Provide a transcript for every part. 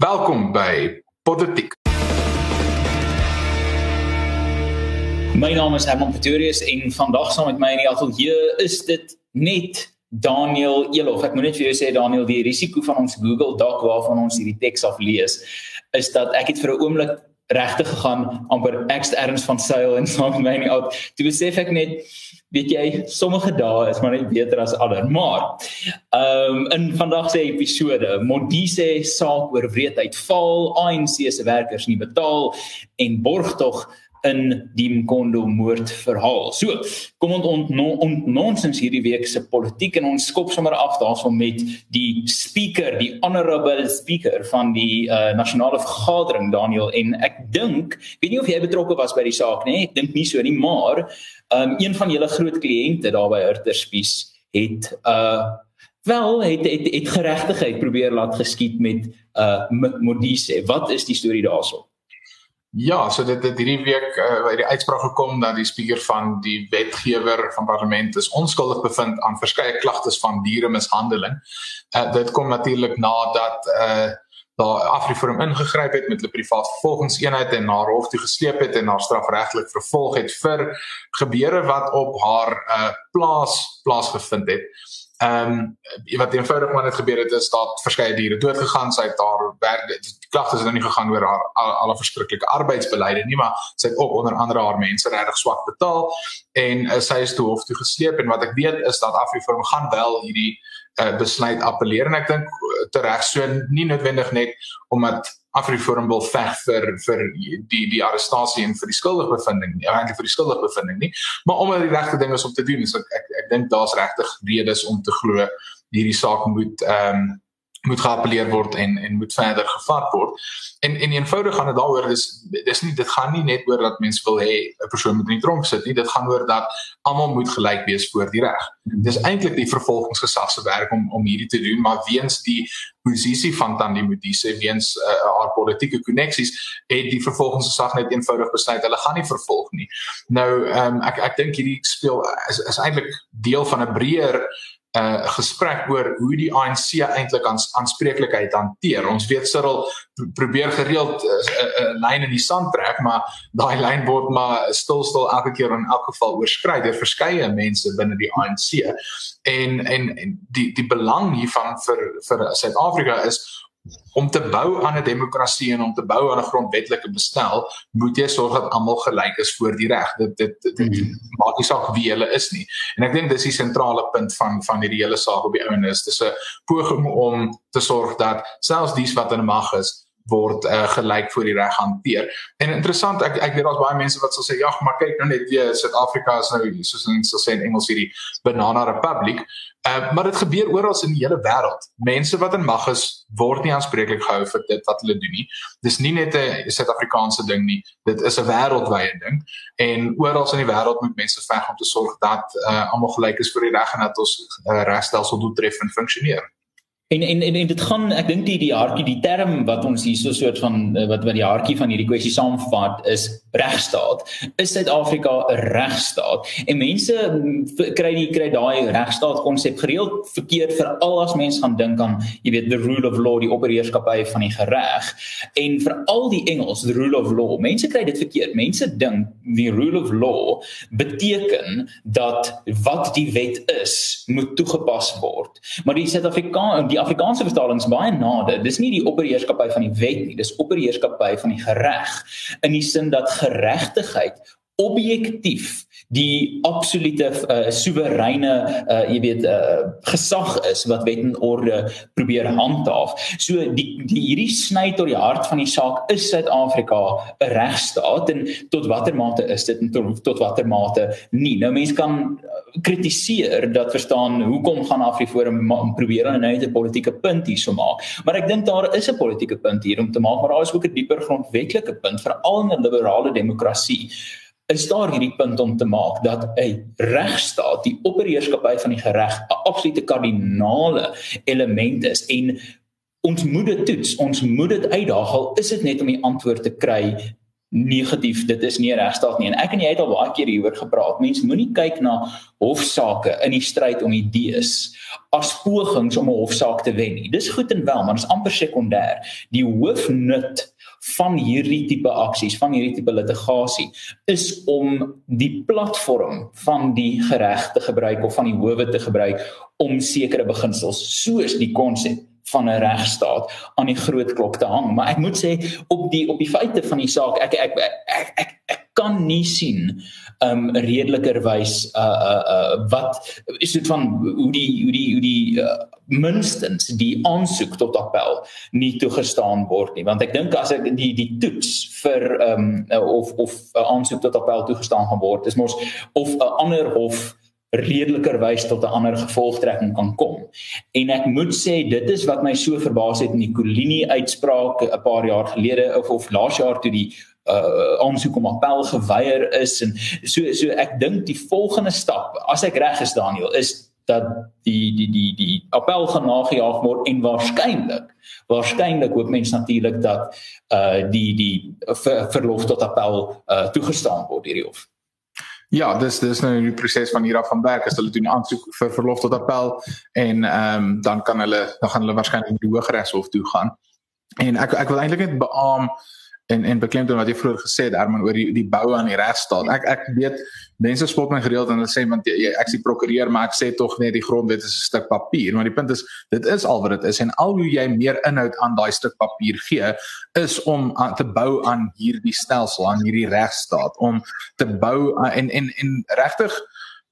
Welkom by Politiek. My naam is Herman Pretorius en vandag saam met my in die ateljee is dit net Daniel Elof. Ek moet net vir jou sê Daniel, die risiko van ons Google Doc waarvan ons hierdie teks aflees is dat ek het vir 'n oomblik regtig gegaan amper ekst erns van seil en saam met my in die oud. Toe besef ek net weet jy sommige dae is maar net beter as ander. Maar ehm um, in vandag se episode Modise saak oor wreedheid val, ANC se werkers nie betaal en borg tog in die Mkondo moord verhaal. So, kom ons ontnonsens ont, hierdie week se politiek en ons skop sommer af daarvan met die speaker, die honorable speaker van die uh, nasionale vergadering Daniel en ek dink, weet nie of jy betrokke was by die saak nie, ek dink nie so nie, maar um, een van julle groot kliënte daar by Hurterspies het uh wel het het, het geregtigheid probeer laat geskied met uh Modise. Wat is die storie daaroor? Ja, so dit het hierdie week uh, by die uitspraak gekom dat die spreker van die wetgewer van parlement is onskuldig bevind aan verskeie klagtes van dieremishandeling. Uh, dit kom natuurlik nadat uh daar Afriforum ingegryp het met 'n privaat vervolgingseenheid en haar hof toe gesleep het en haar strafregtelik vervolg het vir gebeure wat op haar uh plaas plaasgevind het. Ehm um, wat eenvoudig maar net gebeur het is dat verskeie diere dood gegaan, sy het daar werk die klagte is nou nie gegaan oor haar al, al verskriklike arbeidsbeleide nie, maar sy het ook onder andere haar mense regtig swak betaal en uh, sy is toe hof toe gesleep en wat ek weet is dat Afriforum gaan wel hierdie uh, besluit appeleer en ek dink uh, tereg so nie noodwendig net omdat Afriforum wil veg vir vir die die arrestasie en vir die skuldige bevinding nie, eintlik vir die skuldige bevinding nie, maar omdat die regte ding is om te doen, so ek ek, ek dink daar's regtig redes om te glo hierdie saak moet ehm um, moet geappeleer word en en moet verder gevat word. En en eenvoudig gaan dit daaroor dis dis nie dit gaan nie net oor dat mense wil hê 'n persoon moet in die tronk sit nie, dit gaan oor dat almal moet gelyk wees voor die reg. Dis eintlik die vervolgingsgesag se werk om om hierdie te doen, maar weens die posisie van Tandi Modise weens uh, haar politieke koneksies het die vervolgingsgesag net eenvoudig besluit hulle gaan nie vervolg nie. Nou ehm um, ek ek dink hierdie speel is is eintlik deel van 'n breër 'n uh, gesprek oor hoe die ANC eintlik aan aanspreeklikheid hanteer. Ons weet Cyril probeer gereeld 'n uh, uh, uh, lyn in die sand trek, maar daai lyn word maar stil stil elke keer in elk geval oorskry deur verskeie mense binne die ANC. En en en die die belang hiervan vir vir Suid-Afrika is om te bou aan 'n demokrasie en om te bou aan 'n grondwetlike bestel, moet jy sorg dat almal gelyk is voor die reg. Dit dit, dit, dit mm maak nie saak wie hulle is nie. En ek dink dis die sentrale punt van van hierdie hele saak op die ouenis. Dis 'n poging om te sorg dat selfs dies wat in mag is word uh, gelyk voor die reg hanteer. En interessant, ek ek weet daar's baie mense wat sal sê, "Ja, maar kyk nou net, jy Suid-Afrika is nou soos ons sal sê in Engels hierdie banana republic." Uh, maar dit gebeur oral in die hele wêreld. Mense wat in mag is, word nie aanspreeklik gehou vir dit wat hulle doen nie. Dis nie net 'n Suid-Afrikaanse ding nie. Dit is 'n wêreldwye ding. En oral in die wêreld moet mense veg om te sorg dat uh, almal gelyk is voor die reg en dat ons uh, regstelsel doeltreffend funksioneer. En en en, en dit gaan ek dink die die hartjie die term wat ons hier so soort van eh, wat wat die hartjie van hierdie kwessie saamvat is regstaat. Is Suid-Afrika 'n regstaat? En mense kry die kry daai regstaat konsep gereeld verkeerd vir al as mense gaan dink aan jy weet the rule of law, die opperheerskappy van die reg. En vir al die Engels the rule of law. Mense kry dit verkeerd. Mense dink die rule of law beteken dat wat die wet is moet toegepas word. Maar die Suid-Afrikaan die Afrikaanse vertalings baie nade. Dis nie die opperheerskappy van die wet nie, dis opperheerskappy van die reg in die sin dat geregtigheid objektief die absolute uh, soewereine uh, jy weet uh, gesag is wat wet en orde probeer handhaaf. So die, die hierdie sny tot die hart van die saak is Suid-Afrika 'n regstaat en tot watter mate is dit en tot, tot watter mate nie. Nou mense kan kritiseer dat verstaan hoekom gaan Afriforum probeer aan 'n nuwe politieke punt hierso maak. Maar ek dink daar is 'n politieke punt hier om te maak, maar daar is ook 'n dieper grondwetlike punt veral in 'n liberale demokrasie is daar hierdie punt om te maak dat 'n regstaat, die opperheerskappy van die reg 'n absolute kardinale element is en ons moet dit toets, ons moet dit uitdaag al is dit net om die antwoord te kry negatief dit is nie 'n regstaat nie. En ek en jy het al baie keer hieroor gepraat. Mense moenie kyk na hofsaake in die stryd om idees as pogings om 'n hofsaak te wen nie. Dis goed en wel maar dit is amper sekondêr. Die hoofnut van hierdie tipe aksies van hierdie tipe litigasie is om die platform van die reg te gebruik of van die howe te gebruik om sekere beginsels soos die konsep van 'n regstaat aan die groot klok te hang. Maar ek moet sê op die op die feite van die saak ek ek ek ek, ek, ek kan nie sien um redelikerwys uh uh uh wat is dit van hoe die hoe die hoe die uh, minstens die aansoek tot appel nie toegestaan word nie want ek dink as ek die die toets vir um of of 'n aansoek tot appel toegestaan gaan word is mos of 'n ander hof redelikerwys tot 'n ander gevolgtrekking kan kom. En ek moet sê dit is wat my so verbaas het in die Kolini uitspraak 'n paar jaar gelede of of laas jaar toe die uh aansoek om appel geweier is en so so ek dink die volgende stap as ek reg is Daniel is dat die die die die appel gaan nagejaag word en waarskynlik waarskynlik hoop mense natuurlik dat uh die die ver, verlof tot appel uh toegestaan word hierdie hof. Ja, dis dis nou die proses van hier af van werk as hulle doen aansoek vir verlof tot appel en ehm um, dan kan hulle dan gaan hulle waarskynlik die Hooggeregshof toe gaan. En ek ek wil eintlik net beamoen en en beklemtoon wat jy vroeër gesê het Herman oor die die bou aan die regstaat. Ek ek weet mense spot my gereeld en hulle sê want jy ek sien prokureur maar ek sê tog net die grondwet is 'n stuk papier. Maar die punt is dit is al wat dit is en al hoe jy meer inhoud aan daai stuk papier gee is om aan, te bou aan hierdie stelsel, aan hierdie regstaat om te bou aan, en en en regtig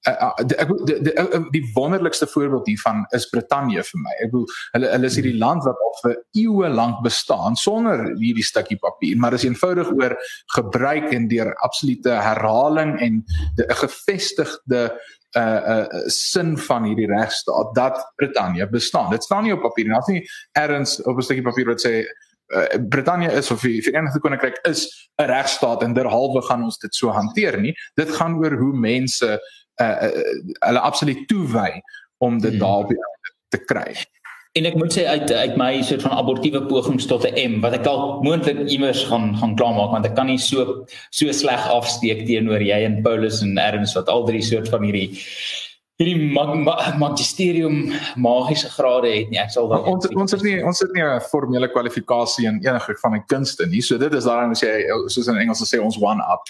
uh, ek die, die, die wonderlikste voorbeeld hiervan is Brittanje vir my. Ek bedoel hulle hulle is hierdie land wat al vir eeue lank bestaan sonder hierdie stukkie papier, maar is eenvoudig oor gebruik en deur absolute herhaling en 'n gevestigde uh uh sin van hierdie regstaat dat Brittanje bestaan. Dit staan nie op papier nie. Daar's nie ergens op 'n stukkie papier wat sê uh, Brittanje is of die Verenigde Koninkryk is 'n regstaat en derhalwe gaan ons dit so hanteer nie. Dit gaan oor hoe mense uh, hulle absoluut toewy om dit hmm. daar te kry. En ek moet sê uit uit my soort van abortiewe pogings tot 'n M wat ek al moontlik iewers gaan gaan klaarmaak want ek kan nie so so sleg afsteek teenoor jy en Paulus en Ernst wat al drie soort van hierdie hierdie mag, mag, magisterium magiese grade het nie. Ek sal dan ons ons het nie ons het nie 'n formele kwalifikasie in enige van die kunste nie. So dit is daarom as jy soos in Engels sê ons one up.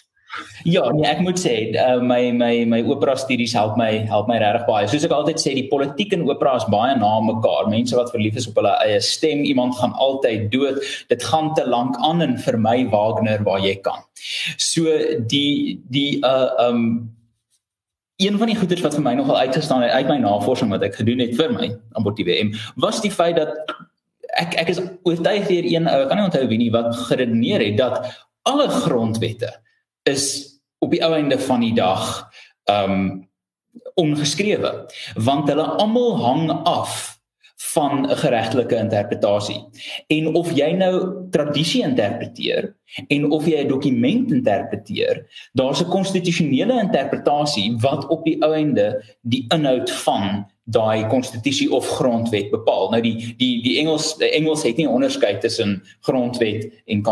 Ja, nee, ek moet sê uh, my my my opera studies help my help my regtig baie. Soos ek altyd sê, die politiek en opera is baie na mekaar. Mense wat verlief is op hulle eie stem, iemand gaan altyd dood. Dit gaan te lank aan en vir my Wagner waar jy kan. So die die uh um Een van die goeders wat vir my nogal uitgestaan het uit my navorsing wat ek gedoen het vir my abortiewe M was die feit dat ek ek is oortuig deur een ou, ek kan nie onthou wie nie wat geredeneer het dat alle grondwette is op die ou einde van die dag um ongeskrewe want hulle almal hang af van 'n geregtelike interpretasie. En of jy nou tradisie interpreteer en of jy 'n dokument interpreteer, daar's 'n konstitusionele interpretasie wat op die ou einde die inhoud van daai konstitusie of grondwet bepaal. Nou die die die Engels die Engels het nie onderskei tussen grondwet en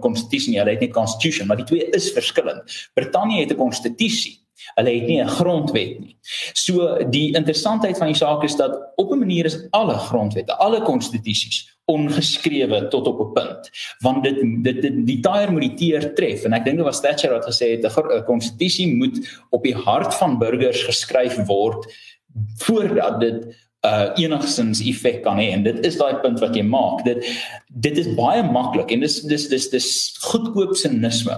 konstitusie nie. Hulle het net constitution, maar die twee is verskillend. Brittanje het 'n konstitusie. Hulle het nie 'n grondwet nie. So die interessantheid van die saak is dat op 'n manier is alle grondwette, alle konstitusies ongeskrewe tot op 'n punt want dit dit, dit die taier moet die teer tref en ek dink dit was Thatcher wat gesê het 'n konstitusie moet op die hart van burgers geskryf word voordat dit uh enigstens effek kan hê. En dit is daai punt wat jy maak. Dit dit is baie maklik en dis dis dis dis goedkoop sinisme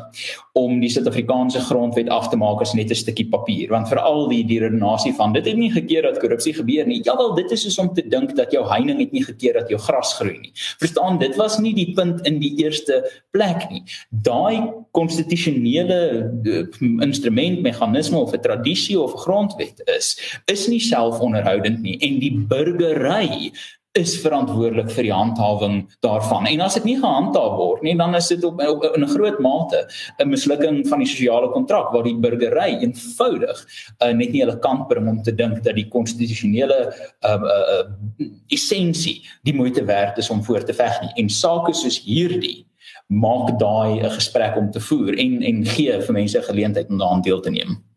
om die Suid-Afrikaanse grondwet af te maak as net 'n stukkie papier. Want veral die die redenasie van dit het nie gekeer dat korrupsie gebeur nie. Jawel dit is soos om te dink dat jou heining het nie gekeer dat jou gras groei nie. Verstaan dit was nie die punt in die eerste plek nie. Daai konstitusionele uh, instrument meganisme of 'n tradisie of grondwet is is nie selfonderhoudend nie. En die burgery is verantwoordelik vir die handhawing daarvan. En as dit nie gehandhaaf word nie, dan is dit op, op in 'n groot mate 'n mislukking van die sosiale kontrak waar die burgery eenvoudig uh, net nie hulle kant bring om te dink dat die konstitusionele uh, uh, uh, essensie die moeite werd is om voor te veg nie. En sake soos hierdie maak daai 'n gesprek om te voer en en gee vir mense geleentheid om daaraan deel te neem.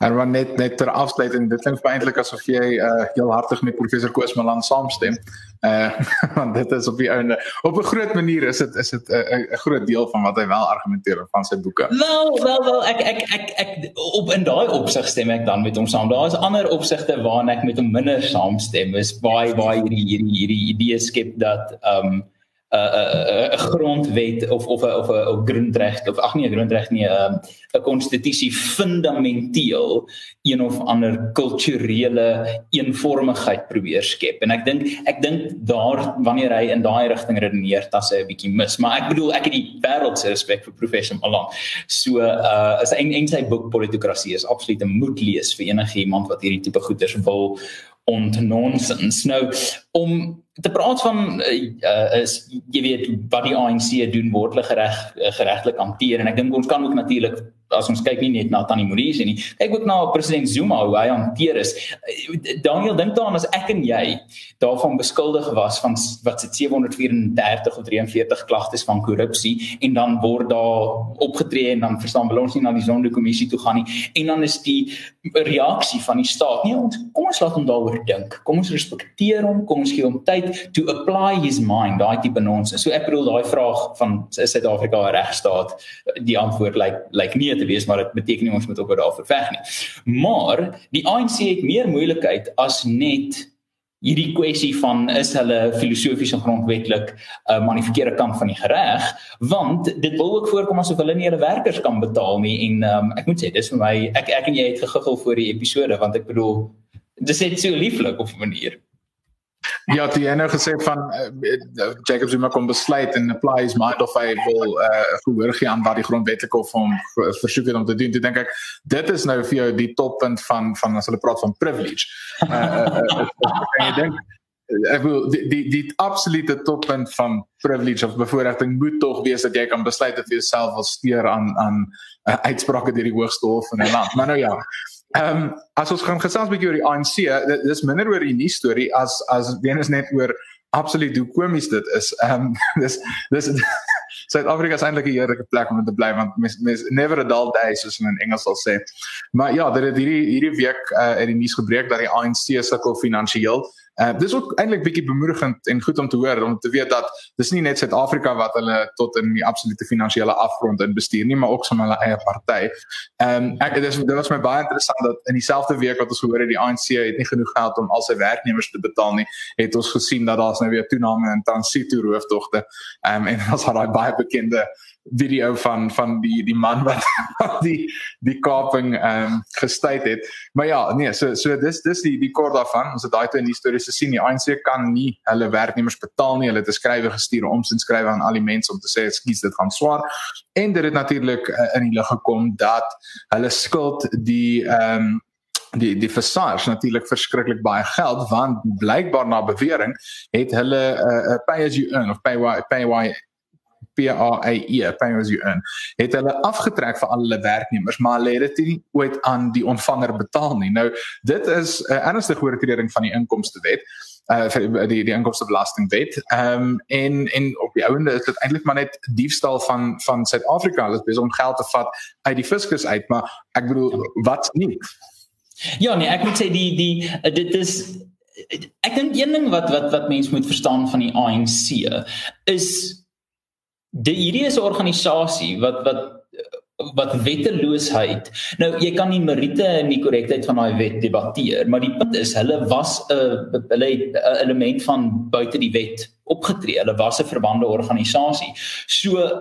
En dan net net ter afsluiting, dit klink eintlik asof jy uh heel hartig met professor Koos Malan saamstem. Uh want dit is op die einde op 'n groot manier is dit is dit 'n 'n groot deel van wat hy wel argumenteer van sy boeke. Wel, wel, wel ek ek ek ek op in daai opsig stem ek dan met hom saam. Daar is ander opsigte waarna ek met hom minder saamstem. Is baie baie hierdie hierdie hierdie idee skep dat um 'n 'n 'n grondwet of of 'n of 'n grondreg of ag nee 'n grondreg nie 'n konstitusie fundamenteel een of ander kulturele eenvormigheid probeer skep. En ek dink ek dink daar wanneer hy in daai rigting redeneer dat hy 'n bietjie mis. Maar ek bedoel ek het die wêreld se respek vir professor Malan. So uh is en en sy boek politokrasie is absoluut 'n moet lees vir enige iemand wat hierdie tipe goeders wil ontnonsens. Nou om te praat van uh, is jy weet wat die ANC doen word hulle gereg uh, geregtelik hanteer. En ek dink ons kan ook natuurlik as ons kyk nie net na Tannie Modise nie kyk ook na president Zuma hoe hy hanteer is. Daniel dink daaraan as ek en jy daarvan beskuldig was van wat se 734 of 43 klagtes van korrupsie en dan word daar opgetree en dan verstaan wil ons nie na die sondekommissie toe gaan nie en dan is die reaksie van die staat nee ons kom ons laat hom daaroor dink. Kom ons respekteer hom kom ons gee hom tyd to apply his mind daai tipe nonsens so ek bedoel daai vraag van is Suid-Afrika 'n regstaat die antwoord lyk like, lyk like nie te wees maar dit beteken nie ons moet op daarvoor veg nie. Maar die ANC het meer moeilikheid as net hierdie kwessie van is hulle filosofies en grondwetlik 'n uh, maar die verkeerde kant van die gereg want dit wil ook voorkom asof hulle nie hulle werkers kan betaal nie en um, ek moet sê dis vir my ek ek en jy het gegiggel voor die episode want ek bedoel dis net so lieflik op 'n manier. Ja, die ene gesê van uh, Jacob Zuma kom besluit en apply his mind of hy wil uh, gehoor gee aan wat die grondwetlike hof hom versoek het om te doen. Toe dink ek dit is nou vir jou die toppunt van van as hulle praat van privilege. Uh, uh, uh, en jy dink ek wil die die die absolute toppunt van privilege of bevoordiging moet tog wees dat jy kan besluit dat jy jouself wil steur aan aan uh, uitsprake deur die hoogste hof van 'n land. Maar nou ja, Ehm um, as ons gaan gesels bietjie oor die ANC, dit is minder oor die nuus storie as as Venus net oor absoluut hoe komies dit is. Ehm um, dis dis Suid-Afrika is eintlik 'n heerlike plek om te bly want mens mens never a dull day soos in Engels sal sê. Maar ja, dit het hierdie hierdie week uh, in die nuus gebreek dat die ANC sukkel finansiëel. Uh dis ook eintlik bietjie bemoedigend en goed om te hoor om te weet dat dis nie net Suid-Afrika wat hulle tot in die absolute finansiële afgrond in bestuur nie, maar ook sommer hulle eie party. Ehm um, ek dis dit was my baie interessant dat in dieselfde week wat ons gehoor het die ANC het nie genoeg geld om al sy werknemers te betaal nie, het ons gesien dat daar's nou weer toename in transito rooftogte. Ehm um, en ons het daai baie bekende video van van die die man wat die die kaping ehm um, gestuit het. Maar ja, nee, so so dis dis die die kort daarvan. Ons het daai toe in die stories gesien die ANC kan nie hulle werknemers betaal nie. Hulle het 'n skrywe gestuur om sin skrywe aan al die mense om te sê ekskuus dit gaan swaar. En dit het natuurlik uh, in die lig gekom dat hulle skuld die ehm um, die die versars natuurlik verskriklik baie geld want blykbaar na bewering het hulle 'n uh, uh, pay as you earn of pay why pay why PAYE, pay as you earn, het hulle afgetrek vir al hulle werknemers, maar hulle het dit nie ooit aan die ontvanger betaal nie. Nou, dit is 'n uh, ernstige oortreding van die inkomstewet uh die die inkomstebelastingwet. Ehm um, en en op die ouende is dit eintlik maar net diefstal van van Suid-Afrika. Hulle is besig om geld te vat uit die fiskus uit, maar ek bedoel wat nie. Ja nee, ek moet sê die die dit is ek dink een ding wat wat wat mense moet verstaan van die ANC is die hierdie is 'n organisasie wat wat wat wetteloosheid. Nou jy kan die meriete en die korrektheid van daai wet debatteer, maar die punt is hulle was 'n hulle het 'n element van buite die wet opgetree. Hulle was 'n verbande organisasie. So uh,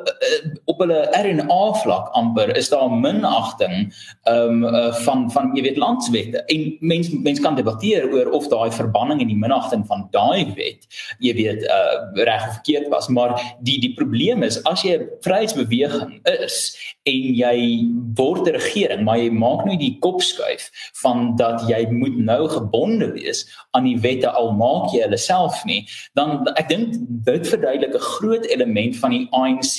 op hulle RNA vlak amper is daar minagting ehm um, van van jy weet landswette. En mense mense kan debatteer oor of daai verbanning en die minagting van daai wet jy weet uh, reg of verkeerd was, maar die die probleem is as jy 'n vryheidsbeweging is en jy word 'n regering, maar jy maak nou die kop skuif van dat jy moet nou gebonde wees aan die wette al maak jy hulle self nie, dan ek dink dink dit verduidelik 'n groot element van die ANC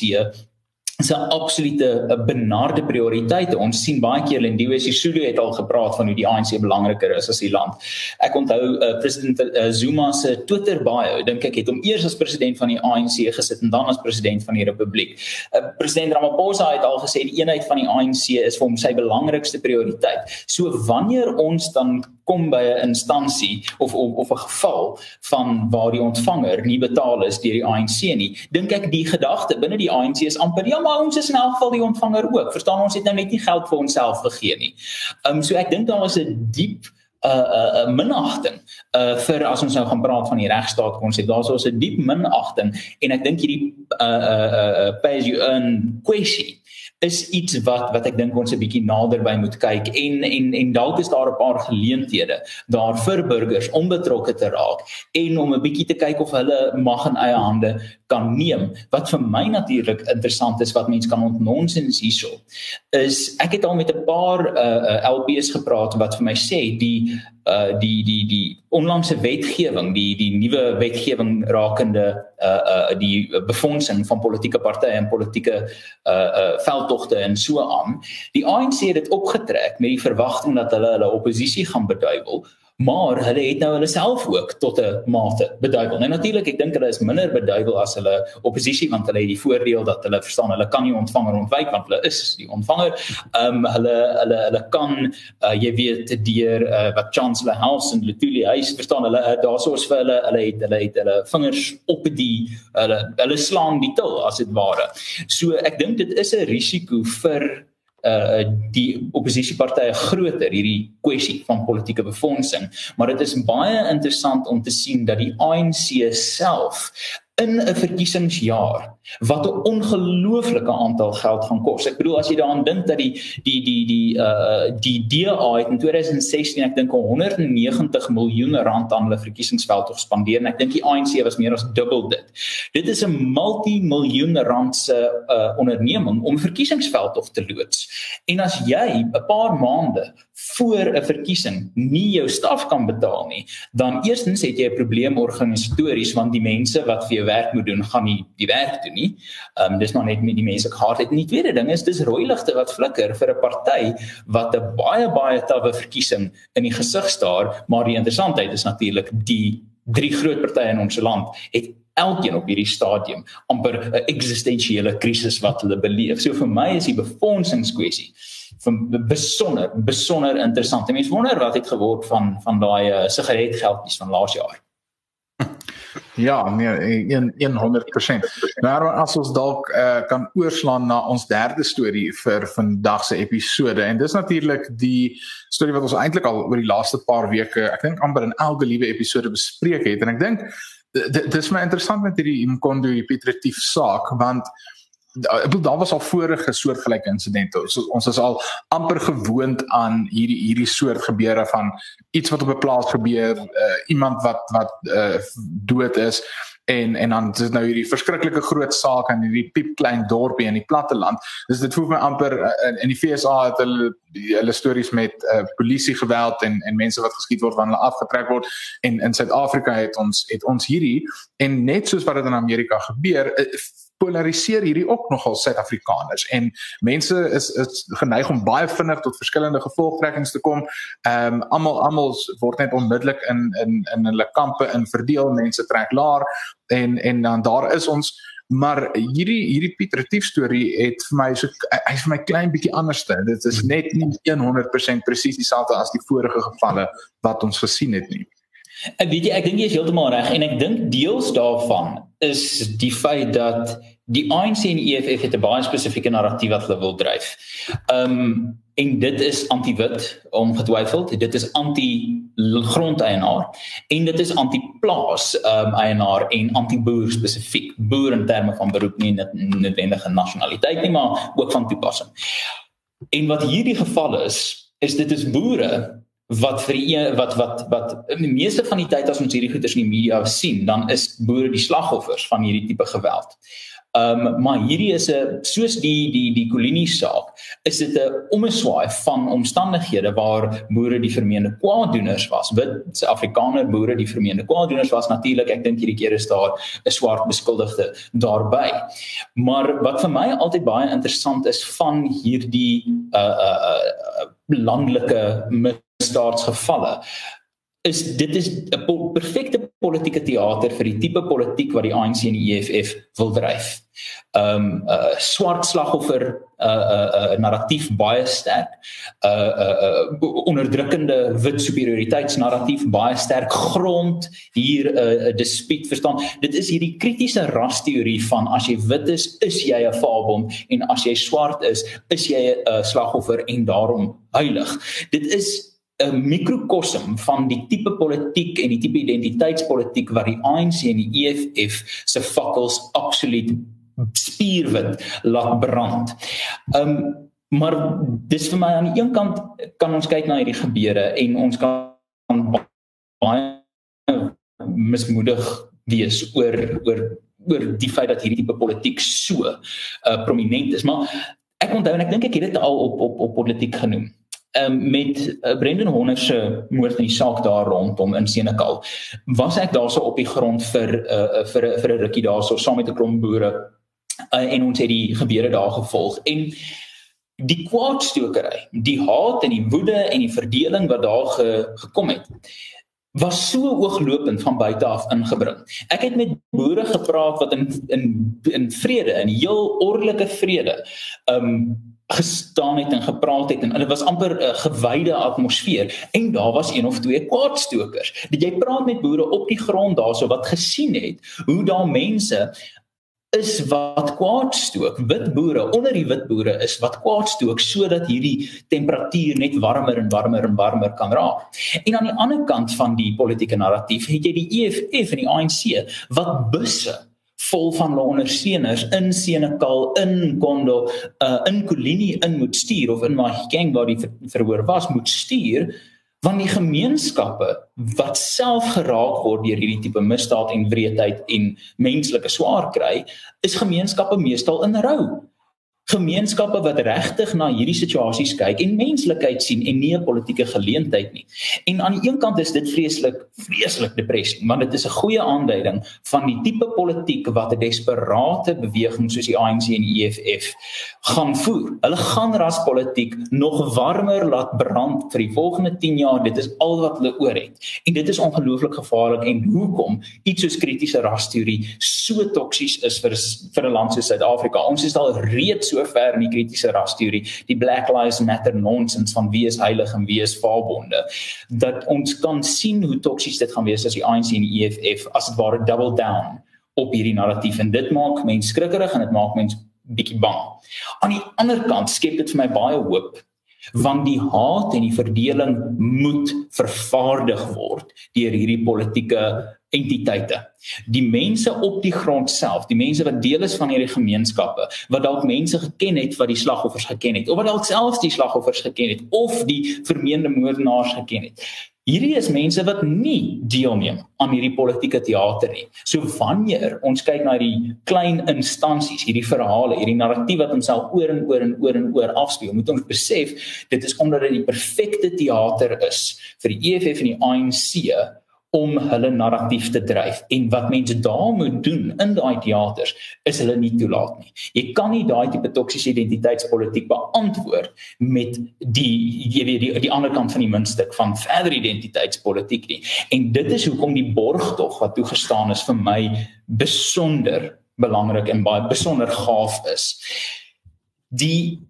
is 'n absolute benarde prioriteit. Ons sien baie keer in die Sisulu het al gepraat van hoe die ANC belangriker is as die land. Ek onthou uh, president uh, Zuma se Twitter bio, dink ek het hom eers as president van die ANC gesit en dan as president van die Republiek. Uh, president Ramaphosa het al gesê die eenheid van die ANC is vir hom sy belangrikste prioriteit. So wanneer ons dan kom by 'n instansie of of of 'n geval van waar die ontvanger nie betaal is deur die ANC nie, dink ek die gedagte binne die ANC is amper ja, maar ons is in elk geval die ontvanger ook. Verstaan ons het nou net nie geld vir onsself gegee nie. Ehm um, so ek dink daar is 'n diep 'n uh, 'n uh, uh, minagting uh vir as ons nou gaan praat van die regstaat konsep. Daar's also 'n diep minagting en ek dink hierdie uh uh uh pay as you earn kwessie is iets wat wat ek dink ons 'n bietjie naderby moet kyk en en en dalk is daar 'n paar geleenthede daar vir burgers om betrokke te raak en om 'n bietjie te kyk of hulle mag in eie hande kan neem. Wat vir my natuurlik interessant is wat mense kan ontnonsens hierso is ek het al met 'n paar uh, uh LPs gepraat wat vir my sê die uh die die die onlangse wetgewing die die nuwe wetgewing rakende uh uh die befondsing van politieke partye en politieke uh uh veldtogte en so aan. Die ANC het dit opgetrek met die verwagting dat hulle hulle oppositie gaan beduiwel maar hulle het nou hulle self ook tot 'n mate beduiwel. Nou natuurlik, ek dink hulle is minder beduiwel as hulle oppositie want hulle het die voordeel dat hulle verstaan hulle kan nie ontvanger ontwyk want hulle is die ontvanger. Ehm um, hulle hulle hulle kan uh, jy weet deur uh, wat Chancellor House en Lutuli huis verstaan hulle uh, daarsoos vir hulle hulle het hulle het hulle vingers op die hulle hulle slaan die til as dit ware. So ek dink dit is 'n risiko vir uh die oppositiepartye groter hierdie kwessie van politieke befondsing. Maar dit is baie interessant om te sien dat die ANC self in 'n verkiesingsjaar wat 'n ongelooflike aantal geld gaan kos. Ek bedoel as jy daaraan dink dat die die die die uh die DA het in 2016 ek dink 190 miljoen rand aan hulle verkiesingsveld tog spandeer en ek dink die ANC was meer as dubbel dit. Dit is 'n multimiljoen rand se uh onderneming om verkiesingsveld tog te loods. En as jy 'n paar maande voor 'n verkiesing nie jou staf kan betaal nie, dan eerstens het jy 'n probleem organisatories want die mense wat vir jou werk moet doen, gaan nie die werk doen nie. Ehm um, dis maar net met die mense gehad het. En die tweede ding is dis rooi ligte wat flikker vir 'n party wat 'n baie baie tawwe verkiesing in die gesig staar, maar die interessantheid is natuurlik die drie groot partye in ons land het elkeen op hierdie stadium amper 'n eksistensiële krisis wat hulle beleef. So vir my is die befondsingskwessie van besonder besonder interessant. Mense wonder wat het geword van van daai uh, sigaretgeldjies van laas jaar. Ja, nee, 100%. Maar as ons dalk uh, kan oorslaan na ons derde storie vir vandag se episode en dis natuurlik die storie wat ons eintlik al oor die laaste paar weke, ek dink amper in elke liewe episode bespreek het en ek dink dis my interessant met hierdie Imkondo Petretief saak want ek bedoel daar was al vorige soortgelyke insidente. So, ons is al amper gewoond aan hierdie hierdie soort gebeure van iets wat op 'n plaas gebeur, uh, iemand wat wat uh, dood is en en dan is nou hierdie verskriklike groot saak in hierdie piep klein dorpie in die platte land. Dus dit voel my amper uh, in die FSA het hulle hulle stories met uh, polisie geweld en en mense wat geskiet word wanneer hulle afgetrek word en in Suid-Afrika het ons het ons hierdie en net soos wat dit in Amerika gebeur uh, polariseer hierdie ook nogal Suid-Afrikaners en mense is is geneig om baie vinnig tot verskillende gevolgtrekkings te kom. Ehm um, almal almal word net onmiddellik in in in hulle kampe in verdeel. Mense trek laer en en dan daar is ons maar hierdie hierdie Pieter Retief storie het vir my so hy's vir my klein bietjie anderste. Dit is net nie 100% presies dieselfde as die vorige gevalle wat ons gesien het nie. Ek weet jy ek dink jy is heeltemal reg en ek dink deels daarvan is die feit dat die ANC en die EFF het 'n baie spesifieke narratief wat hulle wil dryf. Um en dit is anti-wit ongetwyfeld, dit is anti-grondeienaar en dit is anti-plaas um eienaar en anti-boer spesifiek. Boer in terme van beroep nie net noodwendige nasionaliteit nie, maar ook van toepassing. En wat hierdie geval is, is dit is boere wat vir een wat wat wat in die meeste van die tyd as ons hierdie goeders in die media sien, dan is boere die slagoffers van hierdie tipe geweld. Ehm um, maar hierdie is 'n soos die die die kolonie saak, is dit 'n omeswaai van omstandighede waar boere die vermeende kwaaddoeners was. Wit Suid-Afrikaner boere die vermeende kwaaddoeners was natuurlik. Ek dink hierdie keer is daar 'n swart beskuldigde daarbey. Maar wat vir my altyd baie interessant is van hierdie uh uh, uh landelike misdaadsgevalle is dit is 'n perfekte politieke teater vir die tipe politiek wat die ANC en die EFF wil dryf. Um uh, swart slagoffer 'n uh, 'n uh, 'n uh, narratief baie sterk. 'n uh, 'n uh, uh, onderdrukkende wit superioriteitsnarratief baie sterk grond hier 'n uh, dispuut verstaan. Dit is hierdie kritiese rasteorie van as jy wit is, is jy 'n faalbom en as jy swart is, is jy 'n uh, slagoffer en daarom heilig. Dit is 'n mikrokosm van die tipe politiek en die tipe identiteitspolitiek wat die ANC en die EFF se fakkels absoluut spierwit laat brand. Um maar dis vir my aan die een kant kan ons kyk na hierdie gebeure en ons kan baie mismoedig wees oor oor oor die feit dat hierdie tipe politiek so uh, prominent is maar ek onthou en ek dink ek het dit al op op op politiek genoem um, met uh, Brendan Horner se moord in die saak daar rondom in Senekal was ek daarso op die grond vir uh, vir vir 'n rukkie daarso saam met 'n klomp boere uh, en ons het die gebeure daar gevolg en die kwaadstokery die haat en die woede en die verdeling wat daar ge, gekom het was so ooglopend van buite af ingebring. Ek het met boere gepraat wat in in in vrede, in heel ordelike vrede, um gestaan het en gepraat het en hulle was amper 'n uh, gewyde atmosfeer en daar was een of twee kwaadstokers. Dit jy praat met boere op die grond daarso wat gesien het hoe daar mense is wat kwaadstook. Wit boere onder die wit boere is wat kwaadstook sodat hierdie temperatuur net warmer en warmer en warmer kan raak. En aan die ander kant van die politieke narratief het jy die EFF en die ANC wat busse vol van hulle ondersteuners in Senekal, in Kondo, uh, in Kolini in moet stuur of in Mahikeng waar die ver verhoor was moet stuur want die gemeenskappe wat self geraak word deur hierdie tipe misdaad en wreedheid en menslike swaar kry, is gemeenskappe meestal in rou gemeenskappe wat regtig na hierdie situasies kyk en menslikheid sien en nie 'n politieke geleentheid nie. En aan die een kant is dit vreeslik vreeslik depressie, want dit is 'n goeie aanduiding van die tipe politiek wat 'n desperate beweging soos die ANC en die EFF gaan voer. Hulle gaan raspolitiek nog warmer laat brand vir die volgende 10 jaar. Dit is al wat hulle oor het. En dit is ongelooflik gevaarlik en hoekom iets soos kritiese rasteorie so toksies is vir vir 'n land soos Suid-Afrika. Ons is al reeds so ver in die kritiese rasteorie, die Black Lives Matter nonsens van wie is heilig en wie is vaalbonde, dat ons kan sien hoe toksies dit gaan wees as die ANC en die EFF as dit ware double down op hierdie narratief en dit maak mense skrikkerig en dit maak mense bietjie bang. Aan die ander kant skep dit vir my baie hoop want die haat en die verdeling moet vervaardig word deur hierdie politieke entiteite. Die mense op die grond self, die mense wat deel is van hierdie gemeenskappe, wat dalk mense geken het wat die slagoffers geken het of wat dalk selfs die slagoffers geken het of die vermeende moordenaars geken het. Hierdie is mense wat nie deelneem aan hierdie politieke teater nie. So wanneer ons kyk na die klein instansies, hierdie verhale, hierdie narratief wat homself oor en oor en oor en oor afspeel, moet ons besef dit is omdat dit die perfekte teater is vir die EFF en die ANC om hulle narratief te dryf en wat mense daar moet doen in daai teaters is hulle nie toelaat nie. Jy kan nie daai tipe toksiese identiteitspolitiek beantwoord met die jy weet die die ander kant van die muntstuk van verder identiteitspolitiek nie. En dit is hoekom die borgtog wat toegestaan is vir my besonder belangrik en baie besonder gaaf is. Die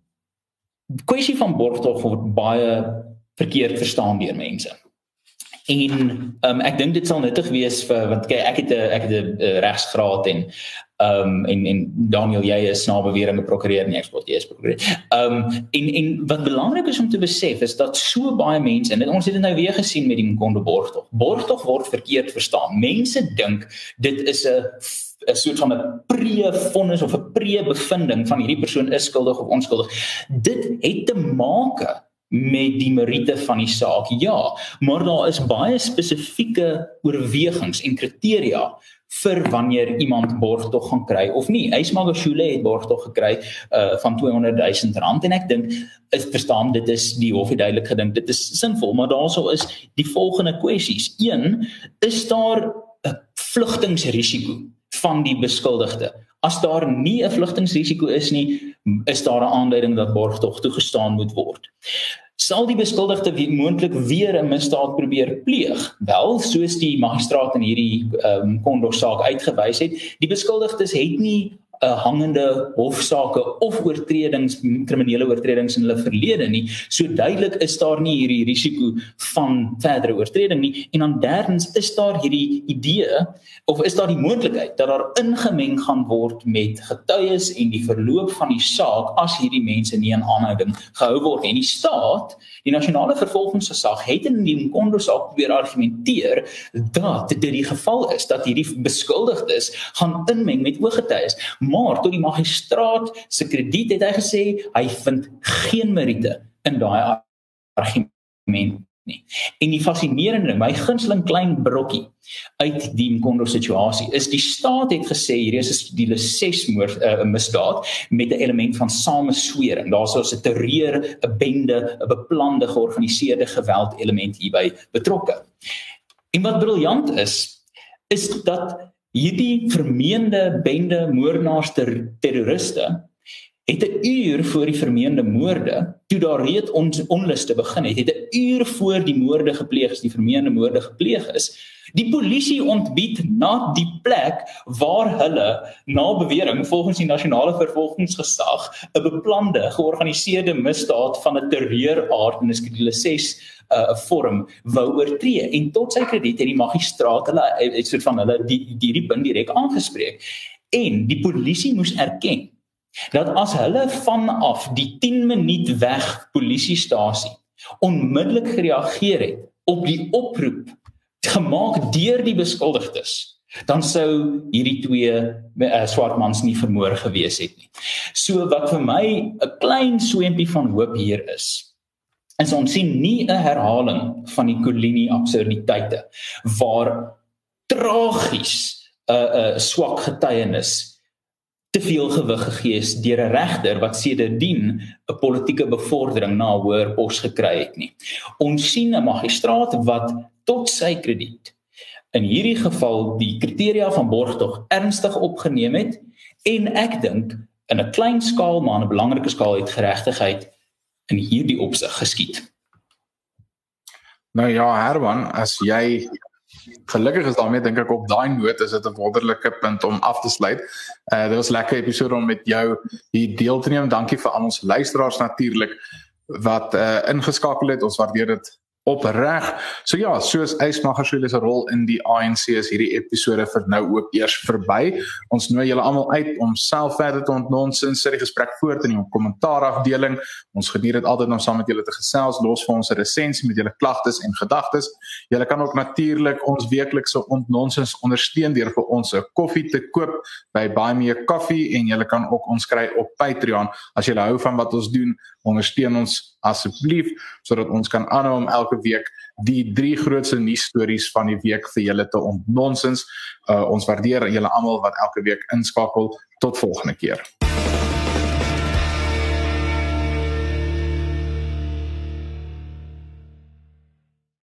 kwessie van borgtog word baie verkeerd verstaan deur mense. En um, ek dink dit sal nuttig wees vir want kyk ek het 'n ek het 'n uh, regsgraad en ehm um, en en Daniel jy is na beweringe prokureur nie eksport jy is prokureur. Ehm um, en en wat belangrik is om te besef is dat so baie mense en ons het dit nou weer gesien met die Mkondo borgtog. Borgtog word verkeerd verstaan. Mense dink dit is 'n 'n soort van 'n pre-vonnis of 'n pre-bevinding van hierdie persoon is skuldig of onskuldig. Dit het te maak met die meriete van die saak. Ja, maar daar is baie spesifieke oorwegings en kriteria vir wanneer iemand borgtog gaan kry of nie. Ysmagashule het borgtog gekry uh van 200 000 rand en ek dink is verstaan dit is die hof het duidelik gedink dit is sinvol, maar daaroso is die volgende kwessies. 1 is daar 'n vlugtingsrisiko van die beskuldigde. As daar nie 'n vlugtingsrisiko is nie, is daar 'n aanduiding dat borgtog toegestaan moet word. Sal die beskuldigde wie moontlik weer 'n misdaad probeer pleeg? Wel soos die magistraat in hierdie ehm um, kondor saak uitgewys het die beskuldigdes het nie uh, hangende hofsaake of oortredings kriminele oortredings in hulle verlede nie. So duidelik is daar nie hierdie risiko van verdere oortreding nie. En dan derdens is daar hierdie idee of is daar die moontlikheid dat daar ingemeng gaan word met getuies en die verloop van die saak as hierdie mense nie in aanhouding gehou word en die staat die nasionale vervolgingsgesag het in die Mkondo saak weer argumenteer dat dit die geval is dat hierdie beskuldigdes gaan inmeng met ooggetuies maar tot die magistraat se krediet het hy gesê hy vind geen meriete in daai argument nie. En die fascinerende, my gunsteling klein brokkie uit die Mkondo situasie is die staat het gesê hierdie is 'n stile 6 moord 'n uh, misdaad met 'n element van sameswering. Daar's so 'n terreur, 'n bende, 'n beplande georganiseerde geweld element hierby betrokke. En wat briljant is, is dat Hierdie vermeende bende moordenaars ter terroriste het 'n uur voor die vermeende moorde, toe daar reeds ons onluste begin het, het 'n uur voor die moorde gepleeg is, die vermeende moorde gepleeg is, die polisie ontbied na die plek waar hulle na bewering volgens die nasionale vervolgingsgesag 'n beplande georganiseerde misdaad van 'n terreuraard in skedule 6 'n uh, vorm wou oortree. En tot sy krediet het die magistraat hulle het soort van hulle die hierdie punt direk aangespreek. En die polisie moes erken dat as hulle vanaf die 10 minuut weg polisiestasie onmiddellik gereageer het op die oproep gemaak deur die beskuldigdes dan sou hierdie twee uh, swart mans nie vermoor gewees het nie. So wat vir my 'n klein swempie van hoop hier is, is ons sien nie 'n herhaling van die Kolini absurditeite waar tragies 'n uh, uh, swak getuienis te veel gewig gegee is deur 'n regter wat sedertdien 'n politieke bevordering na hoër pos gekry het nie. Ons sien 'n magistraat wat tot sy krediet in hierdie geval die kriteria van borgtog ernstig opgeneem het en ek dink in 'n klein skaal maar 'n belangrike skaal het geregtigheid in hierdie opsig geskied. Nou ja, Herman, as jy gelukkig is daarmee dink ek op daai noot is dit 'n wonderlike punt om af te sluit. Uh dit was lekker episode om met jou hier deel te neem. Dankie vir al ons luisteraars natuurlik wat uh ingeskakel het. Ons waardeer dit opreg. So ja, soos Ysmagashule se rol in die ANC is hierdie episode vir nou ook eers verby. Ons nooi julle almal uit om self verder te ontnonsens in die gesprek voort in die kommentaar afdeling. Ons geniet dit altyd om saam met julle te gesels, los vir ons 'n resensie met julle klagtes en gedagtes. Julle kan ook natuurlik ons weeklikse ontnonsens ondersteun deur vir ons 'n koffie te koop by Buy Me a Coffee en julle kan ook ons kry op Patreon. As julle hou van wat ons doen, ondersteun ons asseblief sodat ons kan aanhou om elke week die drie grootste nuusstories van die week vir julle te ontnonsens. Uh, ons waardeer julle almal wat elke week inskakel. Tot volgende keer.